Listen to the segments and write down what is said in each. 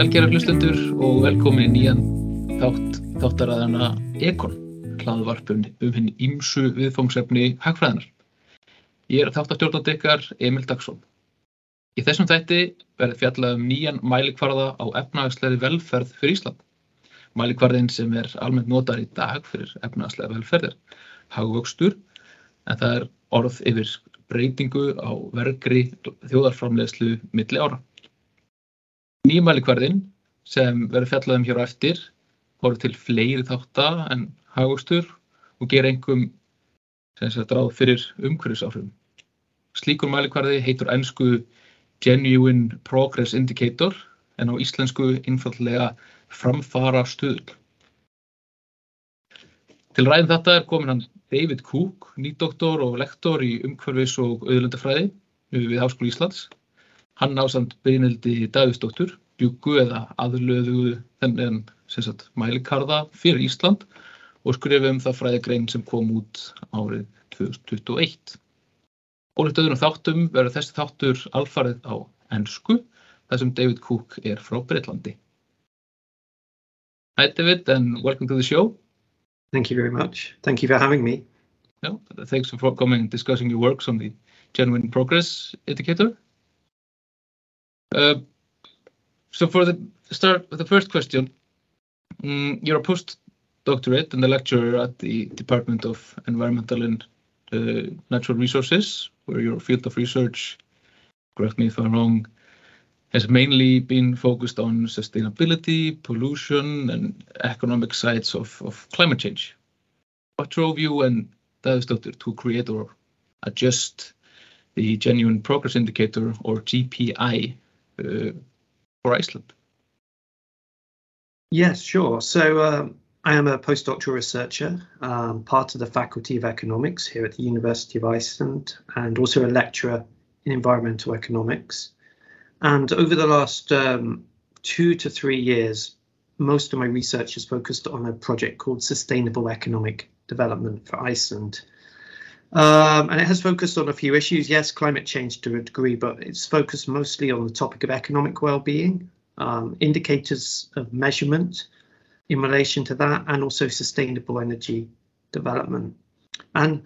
Sælgera hlustendur og velkomin í nýjan þátt þáttaræðana Ekon, hlaðvarpun um hinn ímsu viðfóngsefni hagfræðinar. Ég er þáttastjórnandi ykkar Emil Dagsson. Í þessum þætti verður fjallað um nýjan mælikvarða á efnahagsleiri velferð fyrir Ísland. Mælikvarðin sem er almennt notar í dag fyrir efnahagsleiri velferðir, hagvöxtur, en það er orð yfir breytingu á vergri þjóðarframlegslu milli ára. Nýmælikvarðin sem verður fjallað um hér á eftir horfður til fleiri þátta en hagvöxtur og gera einhverjum sem sagt ráð fyrir umhverfisáhrifum. Slíkur mælikvarði heitur ennsku Genuine Progress Indicator en á íslensku einfallega framfara stuðl. Til ræðin þetta er komin hann David Cook, nýdoktor og lektor í umhverfis og auðlundafræði við Háskóli Íslands. Hann ásamt Brynildi Davíðsdóttur bjúgu eða aðlöðu þennan mælikarða fyrir Ísland og skrifum um það fræðigrein sem kom út árið 2021. Ólíkt öðrum þáttum verður þessi þáttur alfarið á ennsku þar sem David Cook er frá Breitlandi. Hi David and welcome to the show. Thank you very much. Thank you for having me. No, thanks for coming and discussing your works on the Genuine Progress Indicator. Uh, so for the start with the first question, um, you're a postdoctorate and a lecturer at the Department of Environmental and uh, Natural Resources, where your field of research, correct me if I'm wrong, has mainly been focused on sustainability, pollution, and economic sides of, of climate change. What drove you and Davíðsdóttir to create or adjust the Genuine Progress Indicator, or GPI, for Iceland? Yes, sure. So um, I am a postdoctoral researcher, um, part of the Faculty of Economics here at the University of Iceland, and also a lecturer in environmental economics. And over the last um, two to three years, most of my research is focused on a project called Sustainable Economic Development for Iceland. Um, and it has focused on a few issues. Yes, climate change to a degree, but it's focused mostly on the topic of economic well-being, um, indicators of measurement in relation to that, and also sustainable energy development. And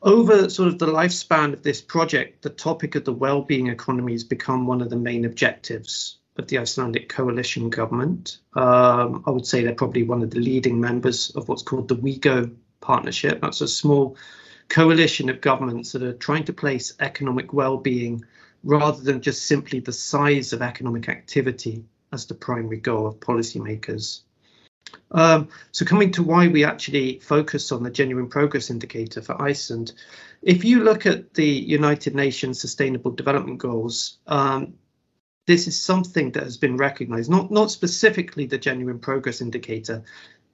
over sort of the lifespan of this project, the topic of the well-being economy has become one of the main objectives of the Icelandic coalition government. Um, I would say they're probably one of the leading members of what's called the WEGo partnership. That's a small coalition of governments that are trying to place economic well-being rather than just simply the size of economic activity as the primary goal of policymakers. Um, so coming to why we actually focus on the genuine progress indicator for Iceland, if you look at the United Nations Sustainable Development Goals, um, this is something that has been recognized, not, not specifically the genuine progress indicator,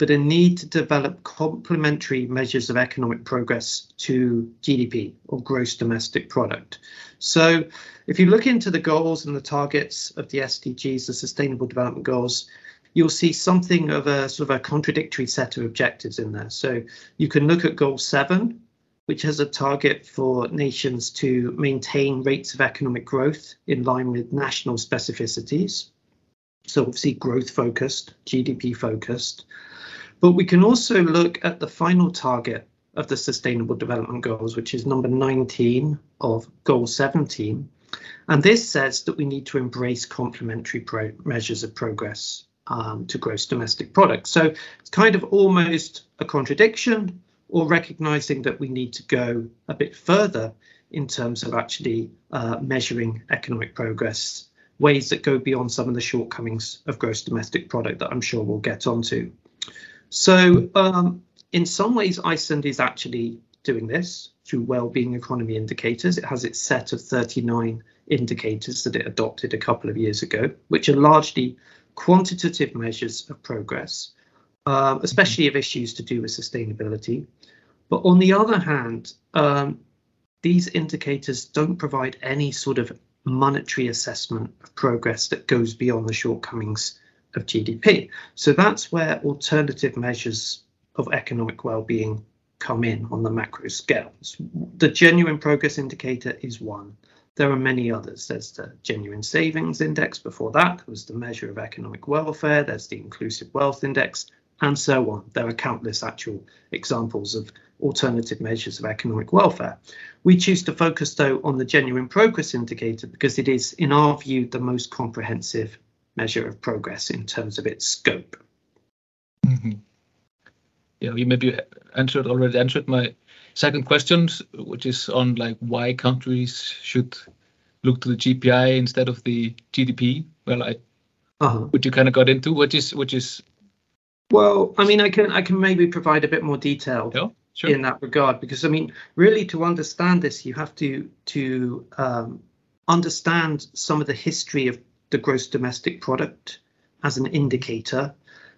but a need to develop complementary measures of economic progress to GDP or gross domestic product. So if you look into the goals and the targets of the SDGs, the Sustainable Development Goals, you'll see something of a sort of a contradictory set of objectives in there. So you can look at goal seven, which has a target for nations to maintain rates of economic growth in line with national specificities. So obviously growth focused, GDP focused. But we can also look at the final target of the Sustainable Development Goals, which is number 19 of Goal 17. And this says that we need to embrace complementary measures of progress um, to gross domestic product. So it's kind of almost a contradiction or recognizing that we need to go a bit further in terms of actually uh, measuring economic progress, ways that go beyond some of the shortcomings of gross domestic product that I'm sure we'll get onto. So um, in some ways, Iceland is actually doing this through well-being economy indicators. It has its set of 39 indicators that it adopted a couple of years ago, which are largely quantitative measures of progress, uh, especially of issues to do with sustainability. But on the other hand, um, these indicators don't provide any sort of monetary assessment of progress that goes beyond the shortcomings of GDP. So that's where alternative measures of economic well-being come in on the macro scale. The genuine progress indicator is one. there are many others. There's the Genuine Savings Index before that, was the measure of economic welfare. There's the Inclusive Wealth Index, and so on. There are countless actual examples of alternative measures of economic welfare. We choose to focus, though, on the Genuine Progress Indicator because it is, in our view, the most comprehensive measure of progress in terms of its scope. Mm -hmm. Yeah, you maybe answered already answered my second question, which is on like why countries should look to the GPI instead of the GDP. Well, I uh -huh. which you kind of got into, which is which is. Well, I mean, I can I can maybe provide a bit more detail yeah, sure. in that regard because I mean, really, to understand this, you have to to um, understand some of the history of the gross domestic product as an indicator,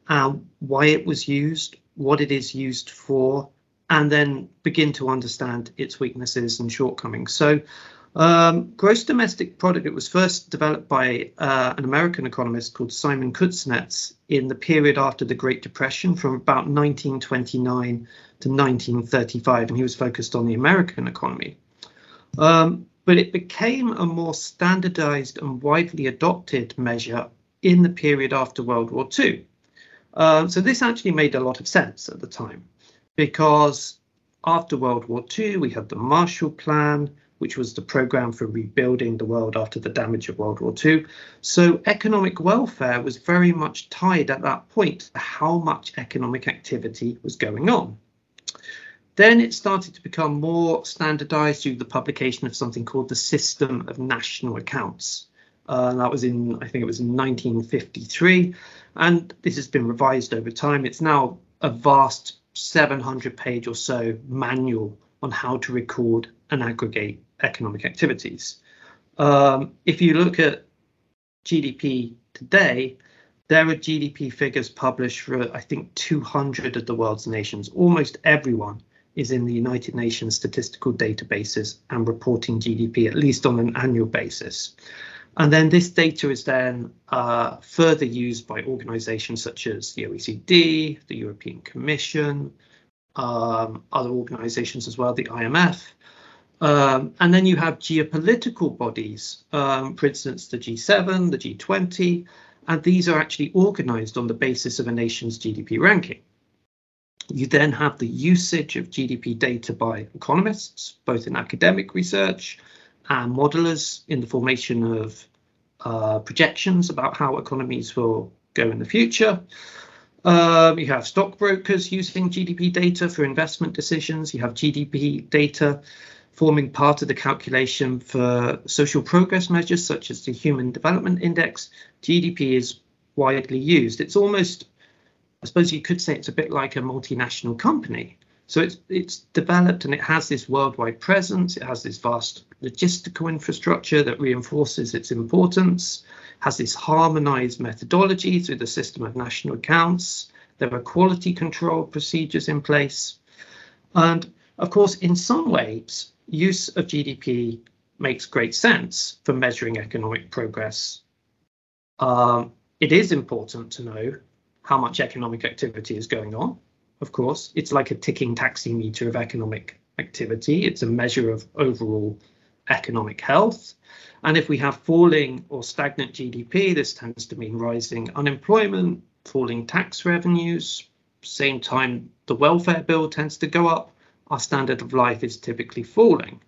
uh, why it was used, what it is used for, and then begin to understand its weaknesses and shortcomings. So, um, gross domestic product, it was first developed by uh, an American economist called Simon Kuznets in the period after the Great Depression from about 1929 to 1935, and he was focused on the American economy. Um, but it became a more standardized and widely adopted measure in the period after World War II. Uh, so this actually made a lot of sense at the time because after World War II, we had the Marshall Plan, which was the program for rebuilding the world after the damage of World War II. So economic welfare was very much tied at that point to how much economic activity was going on. Then it started to become more standardized through the publication of something called the System of National Accounts. Uh, that was in, I think it was in 1953, and this has been revised over time. It's now a vast 700 page or so manual on how to record and aggregate economic activities. Um, if you look at GDP today, there are GDP figures published for, I think, 200 of the world's nations. Almost everyone is in the United Nations statistical databases and reporting GDP, at least on an annual basis. And then this data is then uh, further used by organizations such as the OECD, the European Commission, um, other organizations as well, the IMF. Um, and then you have geopolitical bodies, um, for instance, the G7, the G20, and these are actually organized on the basis of a nation's GDP ranking. You then have the usage of GDP data by economists, both in academic research and modelers in the formation of uh, projections about how economies will go in the future. Um, you have stockbrokers using GDP data for investment decisions. You have GDP data forming part of the calculation for social progress measures such as the Human Development Index. GDP is widely used. It's almost, I suppose you could say it's a bit like a multinational company. So it's it's developed and it has this worldwide presence. It has this vast logistical infrastructure that reinforces its importance. Has this harmonized methodology through the system of national accounts. There are quality control procedures in place, and of course, in some ways, use of GDP makes great sense for measuring economic progress. Um, it is important to know how much economic activity is going on of course. It's like a ticking taximeter of economic activity. It's a measure of overall economic health. And if we have falling or stagnant GDP, this tends to mean rising unemployment, falling tax revenues. Same time, the welfare bill tends to go up. Our standard of life is typically falling.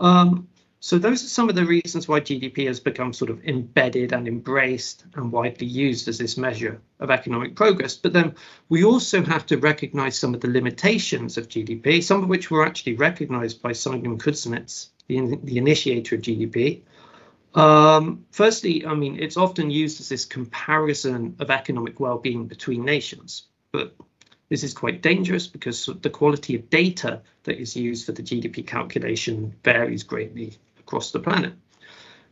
Um, so those are some of the reasons why GDP has become sort of embedded and embraced and widely used as this measure of economic progress. But then we also have to recognize some of the limitations of GDP, some of which were actually recognized by Simon Kuznets, the, the initiator of GDP. Um, firstly, I mean, it's often used as this comparison of economic well-being between nations, but this is quite dangerous because the quality of data that is used for the GDP calculation varies greatly across the planet.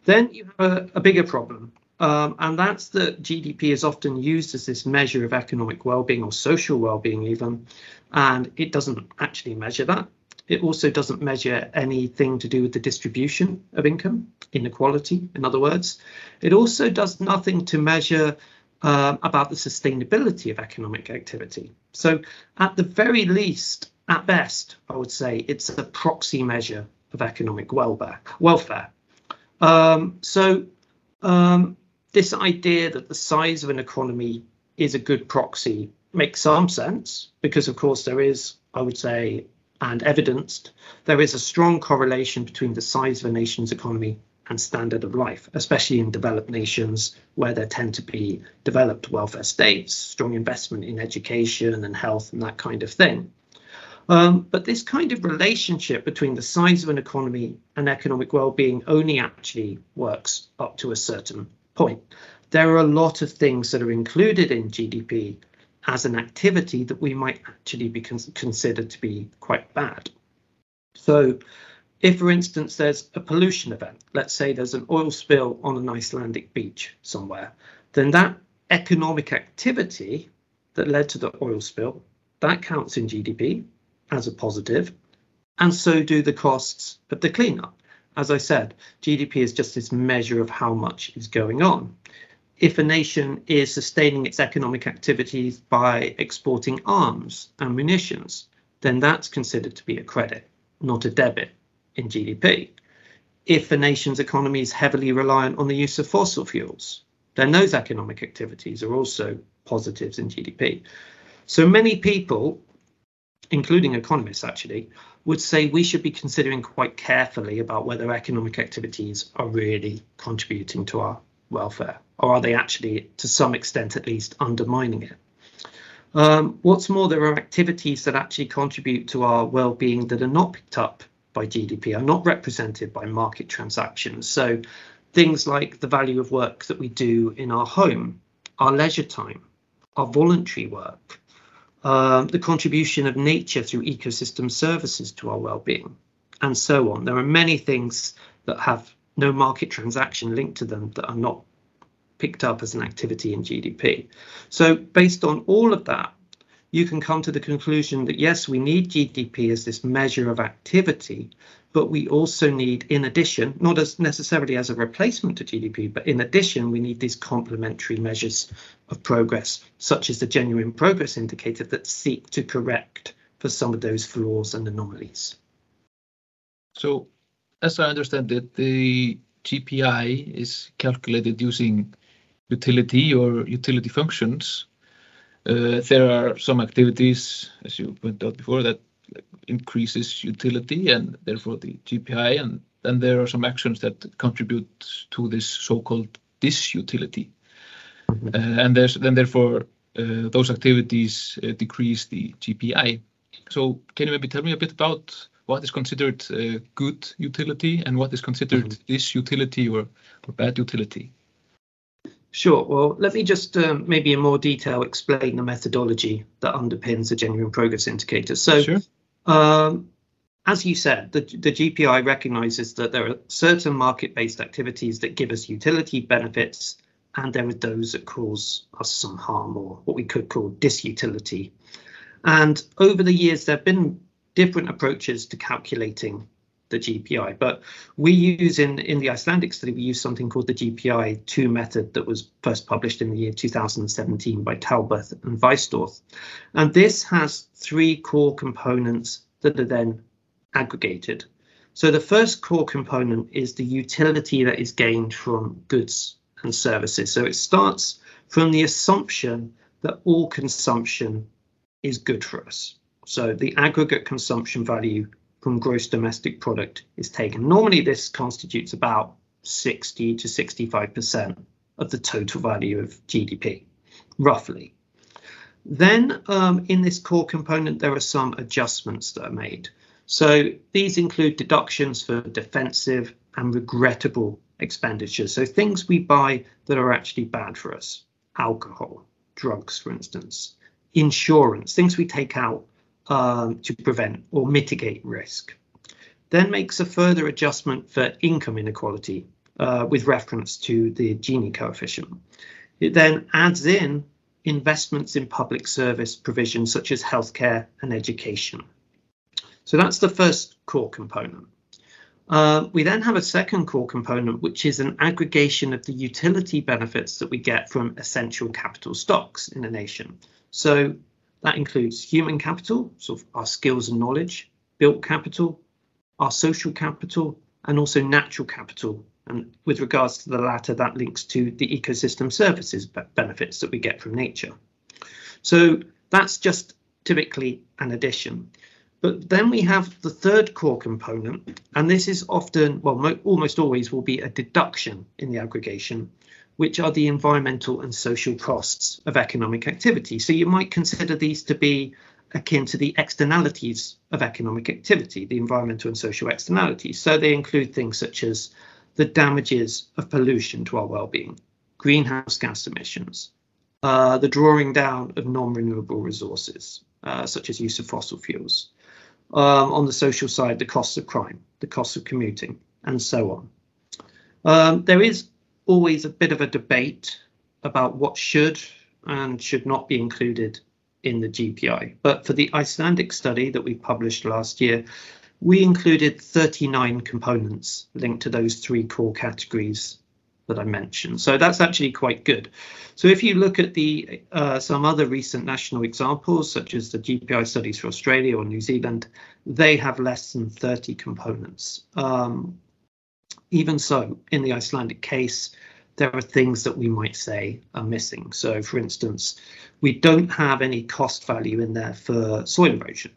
Then you have a, a bigger problem, um, and that's that GDP is often used as this measure of economic well-being or social well-being even, and it doesn't actually measure that. It also doesn't measure anything to do with the distribution of income, inequality, in other words. It also does nothing to measure uh, about the sustainability of economic activity. So at the very least, at best, I would say it's a proxy measure of economic welfare. welfare. Um, so um, this idea that the size of an economy is a good proxy makes some sense because, of course, there is, I would say, and evidenced, there is a strong correlation between the size of a nation's economy and standard of life, especially in developed nations where there tend to be developed welfare states, strong investment in education and health and that kind of thing. Um, but this kind of relationship between the size of an economy and economic well-being only actually works up to a certain point. There are a lot of things that are included in GDP as an activity that we might actually be con considered to be quite bad. So if, for instance, there's a pollution event, let's say there's an oil spill on an Icelandic beach somewhere, then that economic activity that led to the oil spill, that counts in GDP as a positive, and so do the costs of the cleanup. As I said, GDP is just this measure of how much is going on. If a nation is sustaining its economic activities by exporting arms and munitions, then that's considered to be a credit, not a debit in GDP. If a nation's economy is heavily reliant on the use of fossil fuels, then those economic activities are also positives in GDP. So many people, including economists actually, would say we should be considering quite carefully about whether economic activities are really contributing to our welfare, or are they actually, to some extent at least, undermining it? Um, what's more, there are activities that actually contribute to our well-being that are not picked up by GDP are not represented by market transactions. So things like the value of work that we do in our home, our leisure time, our voluntary work, uh, the contribution of nature through ecosystem services to our well-being, and so on. There are many things that have no market transaction linked to them that are not picked up as an activity in GDP. So based on all of that, you can come to the conclusion that yes, we need GDP as this measure of activity, but we also need, in addition, not as necessarily as a replacement to GDP, but in addition, we need these complementary measures of progress, such as the genuine progress indicator that seek to correct for some of those flaws and anomalies. So, as I understand it, the GPI is calculated using utility or utility functions uh, there are some activities, as you pointed out before, that increases utility and therefore the GPI, and then there are some actions that contribute to this so-called disutility. Mm-hmm. Uh, and then therefore uh, those activities decrease the GPI. So can you maybe tell me a bit about what is considered good utility and what is considered mm-hmm. disutility or bad utility? Sure. Well, let me just um, maybe in more detail explain the methodology that underpins the genuine progress indicator. So, sure. um, as you said, the, the GPI recognizes that there are certain market-based activities that give us utility benefits, and there are those that cause us some harm or what we could call disutility. And over the years, there have been different approaches to calculating the GPI. But we use in, in the Icelandic study, we use something called the GPI 2 method that was first published in the year 2017 by Talberth and Weisdorf. And this has three core components that are then aggregated. So the first core component is the utility that is gained from goods and services. So it starts from the assumption that all consumption is good for us. So the aggregate consumption value from gross domestic product is taken. Normally, this constitutes about 60 to 65% of the total value of GDP, roughly. Then um, in this core component, there are some adjustments that are made. So these include deductions for defensive and regrettable expenditures. So things we buy that are actually bad for us, alcohol, drugs, for instance, insurance, things we take out um, to prevent or mitigate risk. Then makes a further adjustment for income inequality uh, with reference to the Gini coefficient. It then adds in investments in public service provisions such as healthcare and education. So that's the first core component. Uh, we then have a second core component, which is an aggregation of the utility benefits that we get from essential capital stocks in a nation. So that includes human capital, so our skills and knowledge, built capital, our social capital, and also natural capital And with regards to the latter, that links to the ecosystem services benefits that we get from nature. So that's just typically an addition. But then we have the third core component, and this is often, well, almost always will be a deduction in the aggregation, which are the environmental and social costs of economic activity. So you might consider these to be akin to the externalities of economic activity, the environmental and social externalities. So they include things such as the damages of pollution to our well-being, greenhouse gas emissions, uh, the drawing down of non-renewable resources, uh, such as use of fossil fuels. Um, on the social side, the costs of crime, the costs of commuting, and so on. Um, there is always a bit of a debate about what should and should not be included in the GPI. But for the Icelandic study that we published last year, we included 39 components linked to those three core categories that I mentioned. So that's actually quite good. So if you look at the uh, some other recent national examples, such as the GPI studies for Australia or New Zealand, they have less than 30 components. Um, even so, in the Icelandic case, there are things that we might say are missing. So, for instance, we don't have any cost value in there for soil erosion.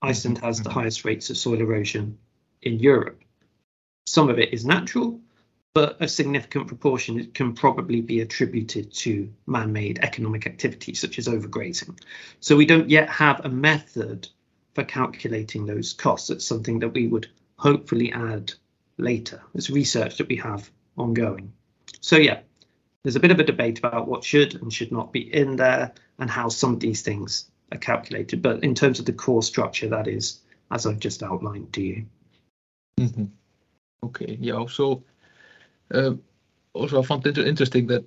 Iceland has the mm-hmm. highest rates of soil erosion in Europe. Some of it is natural, but a significant proportion can probably be attributed to man-made economic activity such as overgrazing. So we don't yet have a method for calculating those costs. It's something that we would hopefully add later. It's research that we have ongoing. So yeah, there's a bit of a debate about what should and should not be in there and how some of these things are calculated. But in terms of the core structure, that is as I've just outlined to you. Mm -hmm. Okay, yeah. So uh, also I found it interesting that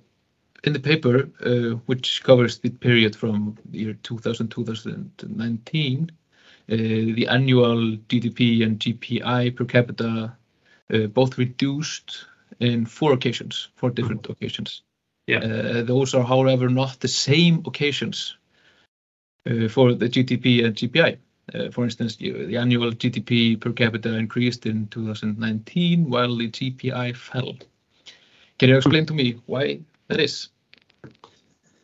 in the paper, uh, which covers the period from the year 2000 2019, uh, the annual GDP and GPI per capita both reduced in four occasions, four different mm -hmm. occasions. Yeah. Uh, those are, however, not the same occasions uh, for the GDP and GPI. Uh, for instance, the annual GDP per capita increased in 2019 while the GPI fell. Can you explain to me why that is?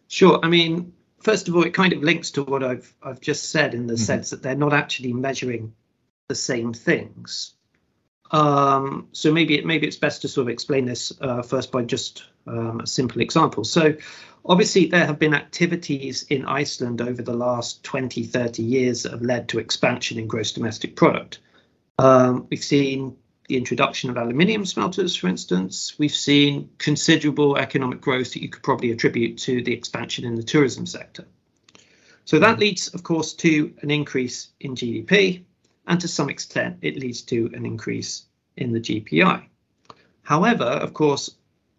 Sure. I mean, first of all, it kind of links to what I've I've just said in the mm -hmm. sense that they're not actually measuring the same things. Um, so maybe it, maybe it's best to sort of explain this uh, first by just um, a simple example. So obviously there have been activities in Iceland over the last 20, 30 years that have led to expansion in gross domestic product. Um, we've seen the introduction of aluminium smelters, for instance. We've seen considerable economic growth that you could probably attribute to the expansion in the tourism sector. So that leads, of course, to an increase in GDP, and to some extent it leads to an increase in the GPI. However, of course,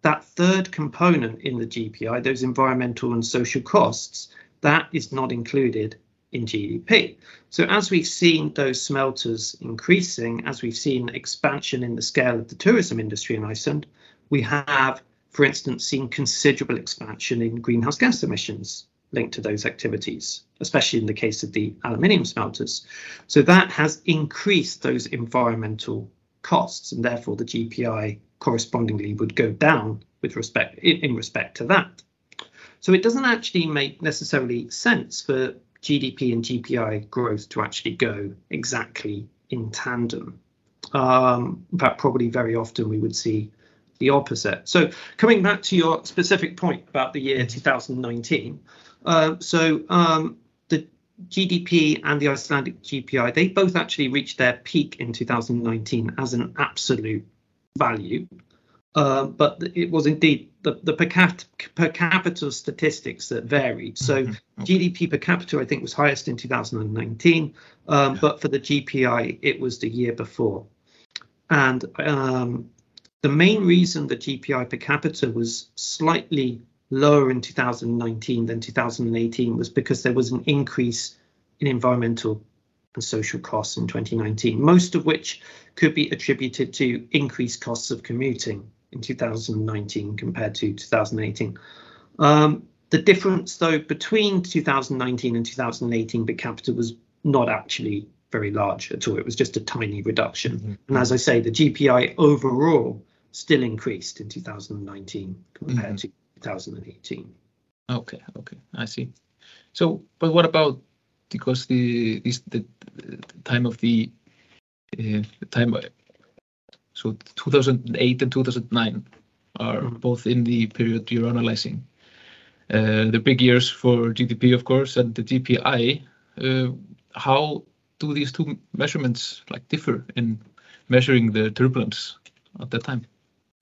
that third component in the GPI, those environmental and social costs, that is not included in GDP. So as we've seen those smelters increasing, as we've seen expansion in the scale of the tourism industry in Iceland, we have, for instance, seen considerable expansion in greenhouse gas emissions linked to those activities, especially in the case of the aluminium smelters. So that has increased those environmental costs, and therefore the GPI correspondingly would go down with respect in, in respect to that. So it doesn't actually make necessarily sense for GDP and GPI growth to actually go exactly in tandem. Um, fact, probably very often we would see the opposite. So coming back to your specific point about the year 2019, uh, so um, the GDP and the Icelandic GPI, they both actually reached their peak in 2019 as an absolute value. Uh, but it was indeed the, the per, cap per, capita statistics that varied. So mm-hmm. GDP per capita, I think, was highest in 2019, um, but for the GPI, it was the year before. And um, the main reason the GPI per capita was slightly lower in 2019 than 2018 was because there was an increase in environmental and social costs in 2019, most of which could be attributed to increased costs of commuting in 2019 compared to 2018. Um, the difference, though, between 2019 and 2018 per capita was not actually very large at all. It was just a tiny reduction. Mm -hmm. And as I say, the GPI overall still increased in 2019 compared mm -hmm. to 2018. Okay, okay, I see. So, but what about because the this the, the time of the, uh, the time so 2008 and 2009 are mm -hmm. both in the period you're analyzing. Uh, the big years for GDP, of course, and the GPI. Uh, how do these two measurements like differ in measuring the turbulence at that time?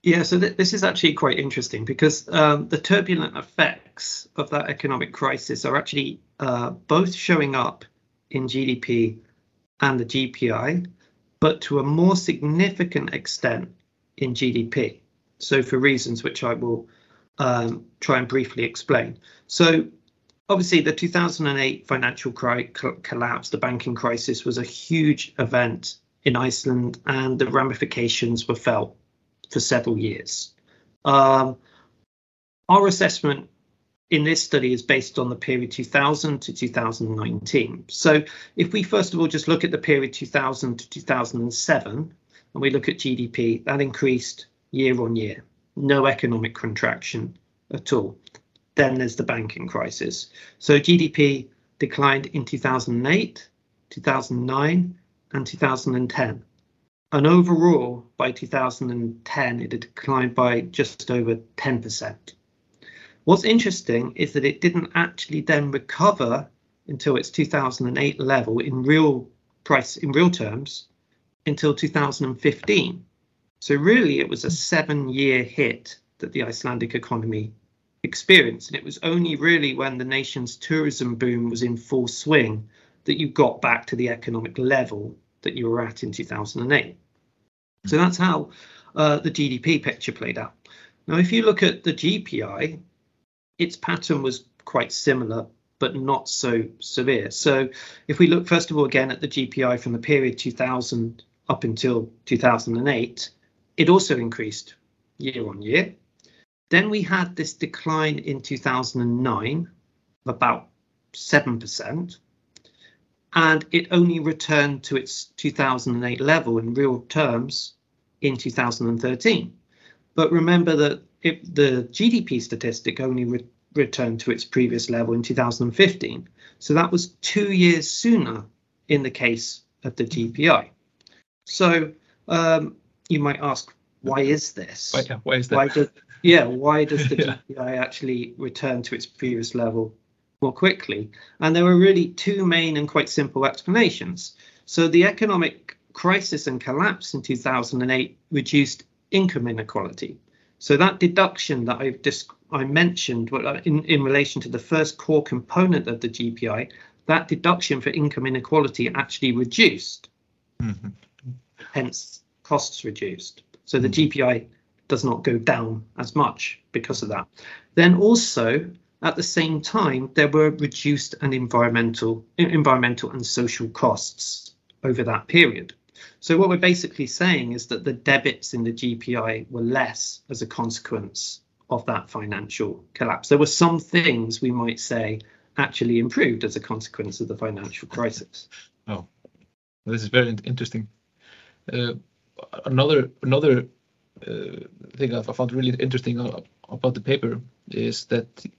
Yeah, so th this is actually quite interesting because um, the turbulent effects of that economic crisis are actually uh, both showing up in GDP and the GPI, but to a more significant extent in GDP. So for reasons which I will um, try and briefly explain. So obviously the 2008 financial collapse, the banking crisis was a huge event in Iceland and the ramifications were felt for several years. Um, our assessment in this study is based on the period 2000 to 2019. So if we first of all just look at the period 2000 to 2007 and we look at GDP, that increased year on year, no economic contraction at all. Then there's the banking crisis. So GDP declined in 2008, 2009 and 2010. And overall, by 2010, it had declined by just over 10%. What's interesting is that it didn't actually then recover until its 2008 level in real price, in real terms, until 2015. So really, it was a seven-year hit that the Icelandic economy experienced. And it was only really when the nation's tourism boom was in full swing that you got back to the economic level that you were at in 2008. So that's how uh, the GDP picture played out. Now, if you look at the GPI, its pattern was quite similar, but not so severe. So if we look first of all again at the GPI from the period 2000 up until 2008, it also increased year on year. Then we had this decline in 2009 of about 7% and it only returned to its 2008 level in real terms in 2013. But remember that it, the GDP statistic only re returned to its previous level in 2015. So that was two years sooner in the case of the GPI. So um, you might ask, why is this? Why, why is that? Why does, yeah, why does the yeah. GPI actually return to its previous level more quickly. And there were really two main and quite simple explanations. So the economic crisis and collapse in 2008 reduced income inequality. So that deduction that I've just I mentioned uh, in, in relation to the first core component of the GPI, that deduction for income inequality actually reduced. Mm-hmm. Hence, costs reduced. So the mm-hmm. GPI does not go down as much because of that. Then also at the same time, there were reduced and environmental, environmental and social costs over that period. So what we're basically saying is that the debits in the GPI were less as a consequence of that financial collapse. There were some things we might say actually improved as a consequence of the financial crisis. Oh, this is very interesting. Uh, another another uh, thing I found really interesting about the paper is that uh,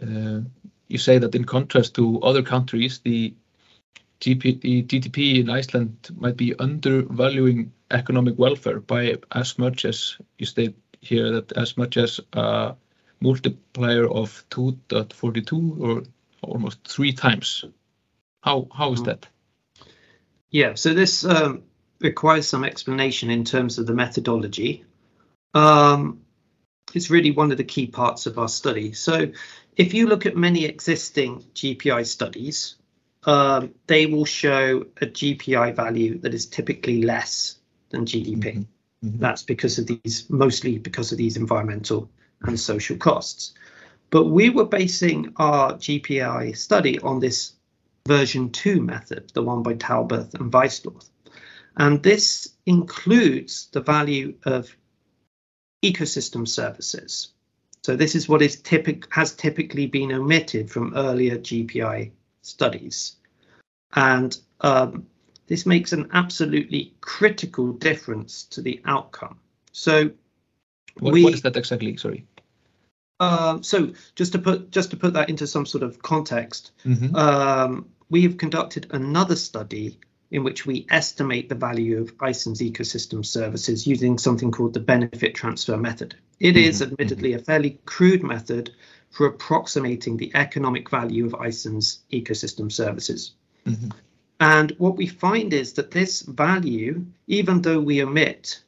you say that in contrast to other countries, the, GP, the GDP in Iceland might be undervaluing economic welfare by as much as you state here that as much as a multiplier of 2.42 or almost three times. How how is mm. that? Yeah, so this um, requires some explanation in terms of the methodology. Um, it's really one of the key parts of our study. So if you look at many existing GPI studies, um, they will show a GPI value that is typically less than GDP. Mm -hmm. Mm -hmm. That's because of these, mostly because of these environmental and social costs. But we were basing our GPI study on this version two method, the one by Talberth and Weisdorf. And this includes the value of ecosystem services. So this is what is typic has typically been omitted from earlier GPI studies. And um, this makes an absolutely critical difference to the outcome. So What, We- what is that exactly? Sorry. Um, so just to put just to put that into some sort of context, Mhm. um, we have conducted another study in which we estimate the value of Iceland's ecosystem services using something called the benefit transfer method. It is Mhm, admittedly a fairly crude method for approximating the economic value of Iceland's ecosystem services. Mhm. And what we find is that this value, even though we omit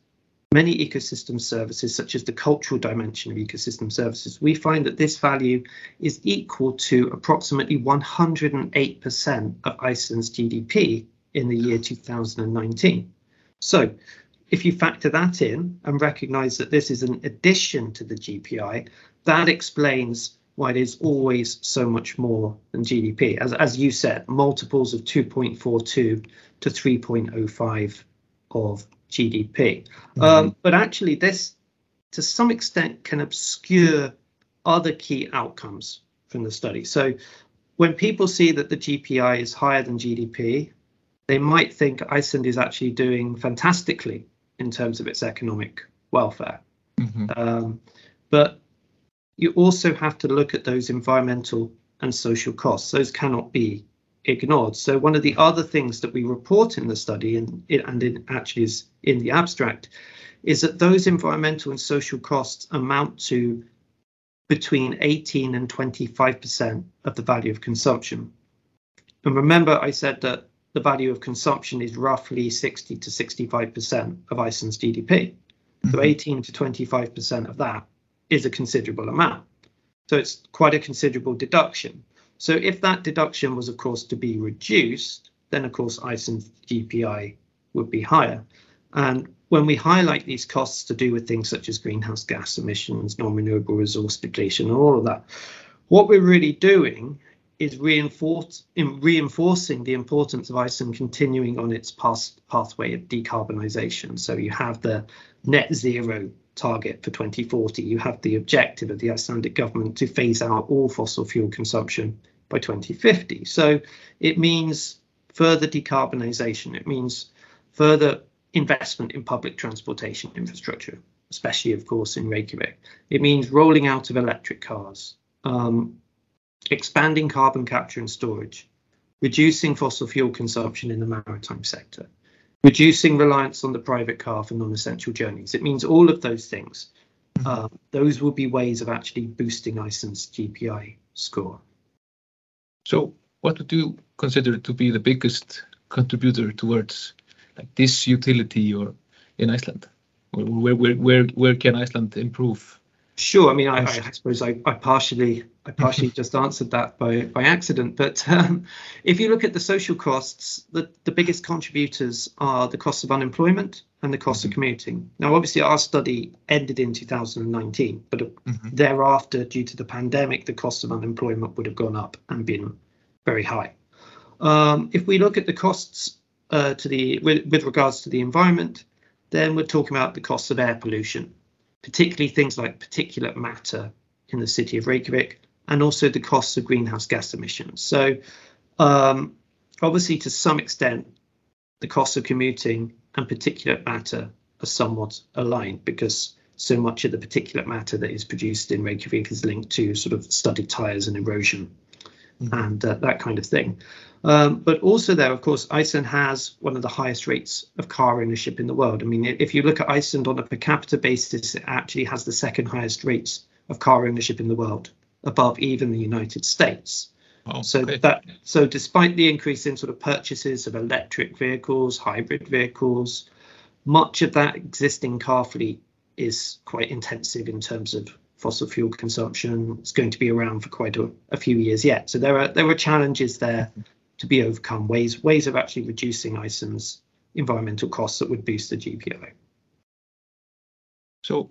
many ecosystem services, such as the cultural dimension of ecosystem services, we find that this value is equal to approximately 108% of Iceland's GDP in the year 2019. So if you factor that in and recognize that this is an addition to the GPI, that explains why it is always so much more than GDP. As, as you said, multiples of 2.42 to 3.05 of GDP. Um, but actually, this to some extent can obscure other key outcomes from the study. So when people see that the GPI is higher than GDP, they might think Iceland is actually doing fantastically in terms of its economic welfare. Mhm. Um, but you also have to look at those environmental and social costs. Those cannot be ignored. So one of the other things that we report in the study, and it, and it actually is in the abstract, is that those environmental and social costs amount to between 18 and 25% of the value of consumption. And remember, I said that the value of consumption is roughly 60 to 65% of Iceland's GDP. So Mhm. 18 to 25% of that is a considerable amount. So it's quite a considerable deduction. So if that deduction was, of course, to be reduced, then of course Iceland's GPI would be higher. And when we highlight these costs to do with things such as greenhouse gas emissions, non-renewable resource depletion, and all of that, what we're really doing is in reinforcing the importance of Iceland continuing on its past pathway of decarbonisation. So you have the net zero target for 2040. You have the objective of the Icelandic government to phase out all fossil fuel consumption by 2050. So it means further decarbonisation. It means further investment in public transportation infrastructure, especially, of course, in Reykjavik. It means rolling out of electric cars, um, expanding carbon capture and storage, reducing fossil fuel consumption in the maritime sector, reducing reliance on the private car for non-essential journeys. It means all of those things. Uh, those will be ways of actually boosting Iceland's GPI score. So, what would you consider to be the biggest contributor towards like this utility or in Iceland? Where where where where can Iceland improve? Sure. I mean, I, I, suppose I, I partially, I partially just answered that by by accident. But um, if you look at the social costs, the, the biggest contributors are the cost of unemployment and the cost of commuting. Now, obviously, our study ended in 2019, but Mhm. thereafter, due to the pandemic, the cost of unemployment would have gone up and been very high. Um, if we look at the costs uh, to the with, with regards to the environment, then we're talking about the costs of air pollution particularly things like particulate matter in the city of Reykjavik, and also the costs of greenhouse gas emissions. So, um, obviously, to some extent, the costs of commuting and particulate matter are somewhat aligned because so much of the particulate matter that is produced in Reykjavik is linked to sort of studded tires and erosion. And uh, that kind of thing. Um, but also there, of course, Iceland has one of the highest rates of car ownership in the world. I mean, if you look at Iceland on a per capita basis, it actually has the second highest rates of car ownership in the world, above even the United States. Oh, So okay. that so despite the increase in sort of purchases of electric vehicles, hybrid vehicles, much of that existing car fleet is quite intensive in terms of fossil fuel consumption. It's going to be around for quite a, a few years yet. So there are there are challenges there to be overcome, ways ways of actually reducing Iceland's environmental costs that would boost the GPI. So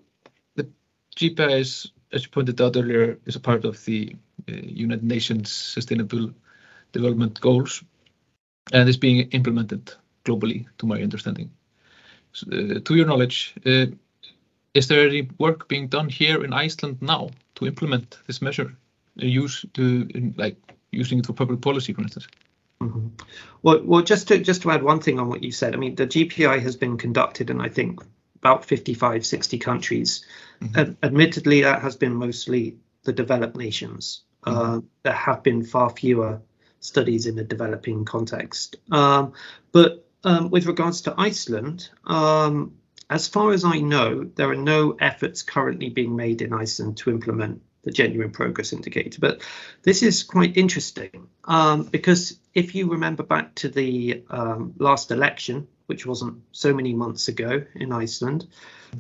the GPI is, as you pointed out earlier, is a part of the uh, United Nations Sustainable Development Goals, and is being implemented globally, to my understanding. So, uh, to your knowledge, uh, is there any work being done here in Iceland now to implement this measure, uh, use to in, like using it for public policy, for instance? Mhm. Well, well, just to just to add one thing on what you said, I mean, the GPI has been conducted, and I think about 55, 60 countries. Mm-hmm. admittedly, that has been mostly the developed nations. Mm-hmm. Uh, there have been far fewer studies in the developing context. Um, but um, with regards to Iceland, um, as far as I know, there are no efforts currently being made in Iceland to implement the genuine progress indicator. But this is quite interesting um, because if you remember back to the um, last election, which wasn't so many months ago in Iceland,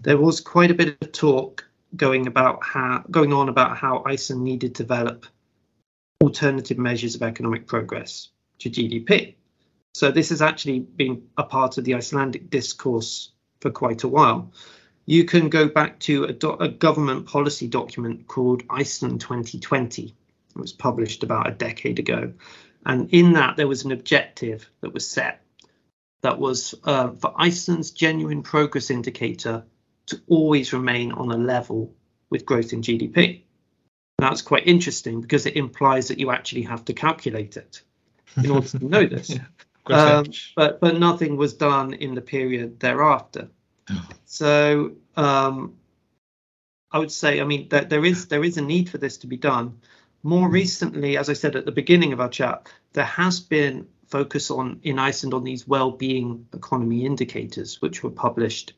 there was quite a bit of talk going about how going on about how Iceland needed to develop alternative measures of economic progress to GDP. So this has actually been a part of the Icelandic discourse for quite a while. You can go back to a, do- a government policy document called Iceland 2020. It was published about a decade ago. And in that, there was an objective that was set that was uh, for Iceland's genuine progress indicator to always remain on a level with growth in GDP. That's quite interesting because it implies that you actually have to calculate it in order to know this. yeah, um, but but nothing was done in the period thereafter. Oh. So um, I would say, I mean, that there is there is a need for this to be done. More mm. recently, as I said at the beginning of our chat, there has been focus on in Iceland on these well-being economy indicators, which were published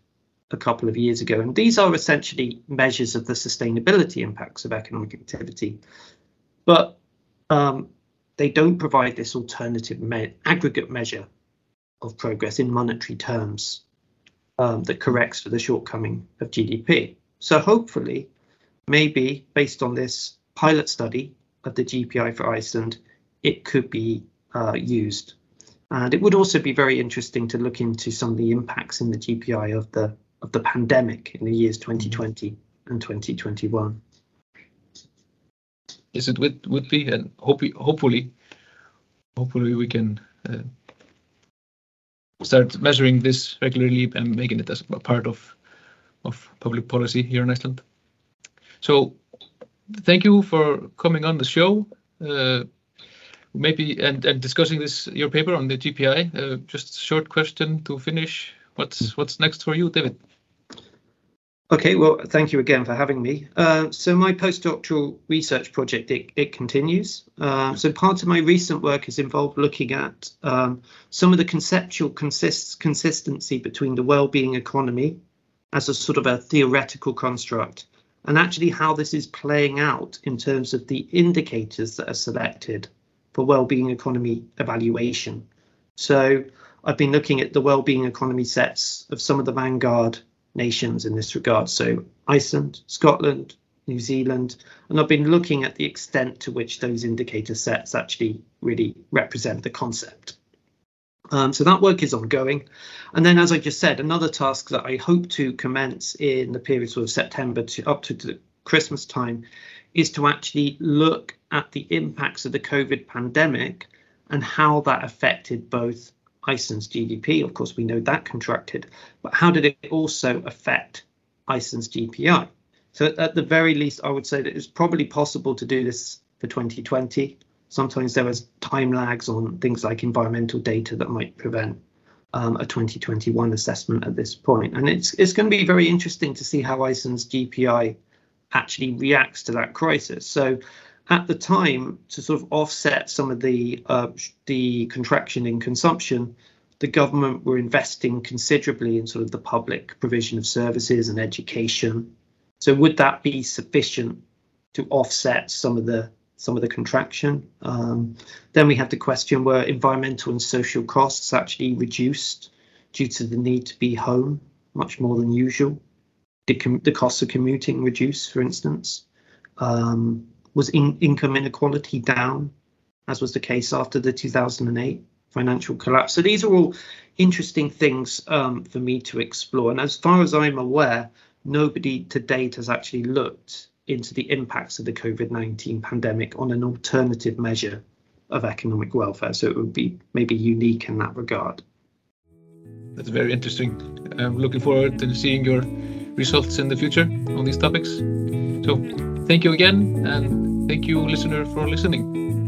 a couple of years ago. And these are essentially measures of the sustainability impacts of economic activity. But um, they don't provide this alternative me aggregate measure of progress in monetary terms um, that corrects for the shortcoming of GDP. So hopefully, maybe based on this pilot study of the GPI for Iceland, it could be uh, used. And it would also be very interesting to look into some of the impacts in the GPI of the of the pandemic in the years 2020 and 2021. Yes, it would would be, and hope, hopefully, hopefully we can uh, start measuring this regularly and making it as a part of of public policy here in Iceland. So, thank you for coming on the show. Uh, maybe and and discussing this your paper on the GPI. Uh, just a short question to finish. What's what's next for you, David? Okay, well, thank you again for having me. Uh, so my postdoctoral research project, it, it continues. Uh, so part of my recent work is involved looking at um, some of the conceptual consists, consistency between the well-being economy as a sort of a theoretical construct and actually how this is playing out in terms of the indicators that are selected for well-being economy evaluation. So I've been looking at the well-being economy sets of some of the vanguard nations in this regard. So Iceland, Scotland, New Zealand, and I've been looking at the extent to which those indicator sets actually really represent the concept. Um, so that work is ongoing. And then, as I just said, another task that I hope to commence in the period sort of September to up to the Christmas time is to actually look at the impacts of the COVID pandemic and how that affected both Iceland's GDP. Of course, we know that contracted, but how did it also affect Iceland's GPI? So at the very least, I would say that it's probably possible to do this for 2020. Sometimes there was time lags on things like environmental data that might prevent um, a 2021 assessment at this point. And it's it's going to be very interesting to see how Iceland's GPI actually reacts to that crisis. So at the time to sort of offset some of the uh, the contraction in consumption, the government were investing considerably in sort of the public provision of services and education. So would that be sufficient to offset some of the some of the contraction? Um, then we have the question were environmental and social costs actually reduced due to the need to be home much more than usual? Did the cost of commuting reduce, for instance? Um, was in, income inequality down, as was the case after the 2008 financial collapse? So these are all interesting things um, for me to explore. And as far as I'm aware, nobody to date has actually looked into the impacts of the COVID 19 pandemic on an alternative measure of economic welfare. So it would be maybe unique in that regard. That's very interesting. I'm looking forward to seeing your results in the future on these topics. So thank you again, and thank you, listener, for listening.